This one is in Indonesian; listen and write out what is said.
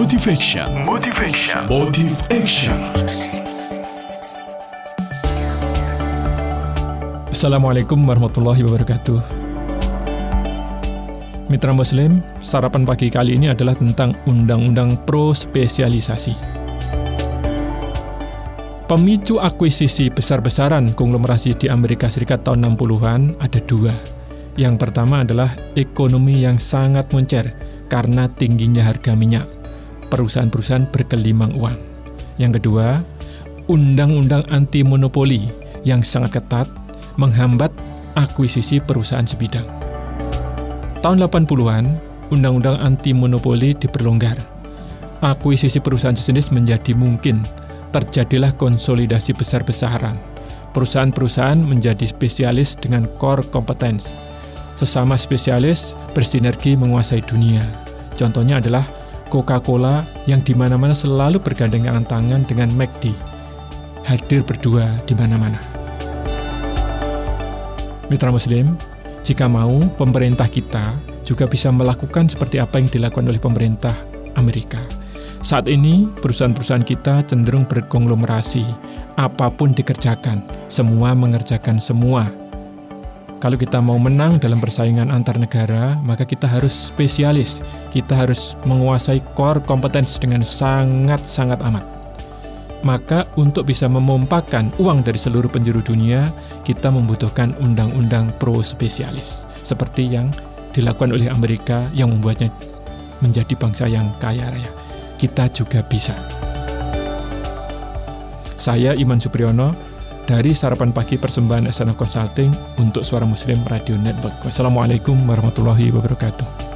Motivation. Motivation. Motive Action. Assalamualaikum warahmatullahi wabarakatuh. Mitra Muslim, sarapan pagi kali ini adalah tentang Undang-Undang Pro Spesialisasi. Pemicu akuisisi besar-besaran konglomerasi di Amerika Serikat tahun 60-an ada dua. Yang pertama adalah ekonomi yang sangat moncer karena tingginya harga minyak perusahaan-perusahaan berkelimang uang. Yang kedua, undang-undang anti monopoli yang sangat ketat menghambat akuisisi perusahaan sebidang. Tahun 80-an, undang-undang anti monopoli diperlonggar. Akuisisi perusahaan sejenis menjadi mungkin. Terjadilah konsolidasi besar-besaran. Perusahaan-perusahaan menjadi spesialis dengan core competence. Sesama spesialis bersinergi menguasai dunia. Contohnya adalah Coca-Cola yang di mana-mana selalu bergandengan tangan dengan McD, hadir berdua di mana-mana. Mitra Muslim, jika mau, pemerintah kita juga bisa melakukan seperti apa yang dilakukan oleh pemerintah Amerika. Saat ini, perusahaan-perusahaan kita cenderung berkonglomerasi. Apa pun dikerjakan, semua mengerjakan semua kalau kita mau menang dalam persaingan antar negara, maka kita harus spesialis. Kita harus menguasai core kompetens dengan sangat-sangat amat. Maka untuk bisa memompakan uang dari seluruh penjuru dunia, kita membutuhkan undang-undang pro spesialis. Seperti yang dilakukan oleh Amerika yang membuatnya menjadi bangsa yang kaya raya. Kita juga bisa. Saya Iman Supriyono, dari Sarapan Pagi Persembahan Asana Consulting untuk Suara Muslim Radio Network. Wassalamualaikum warahmatullahi wabarakatuh.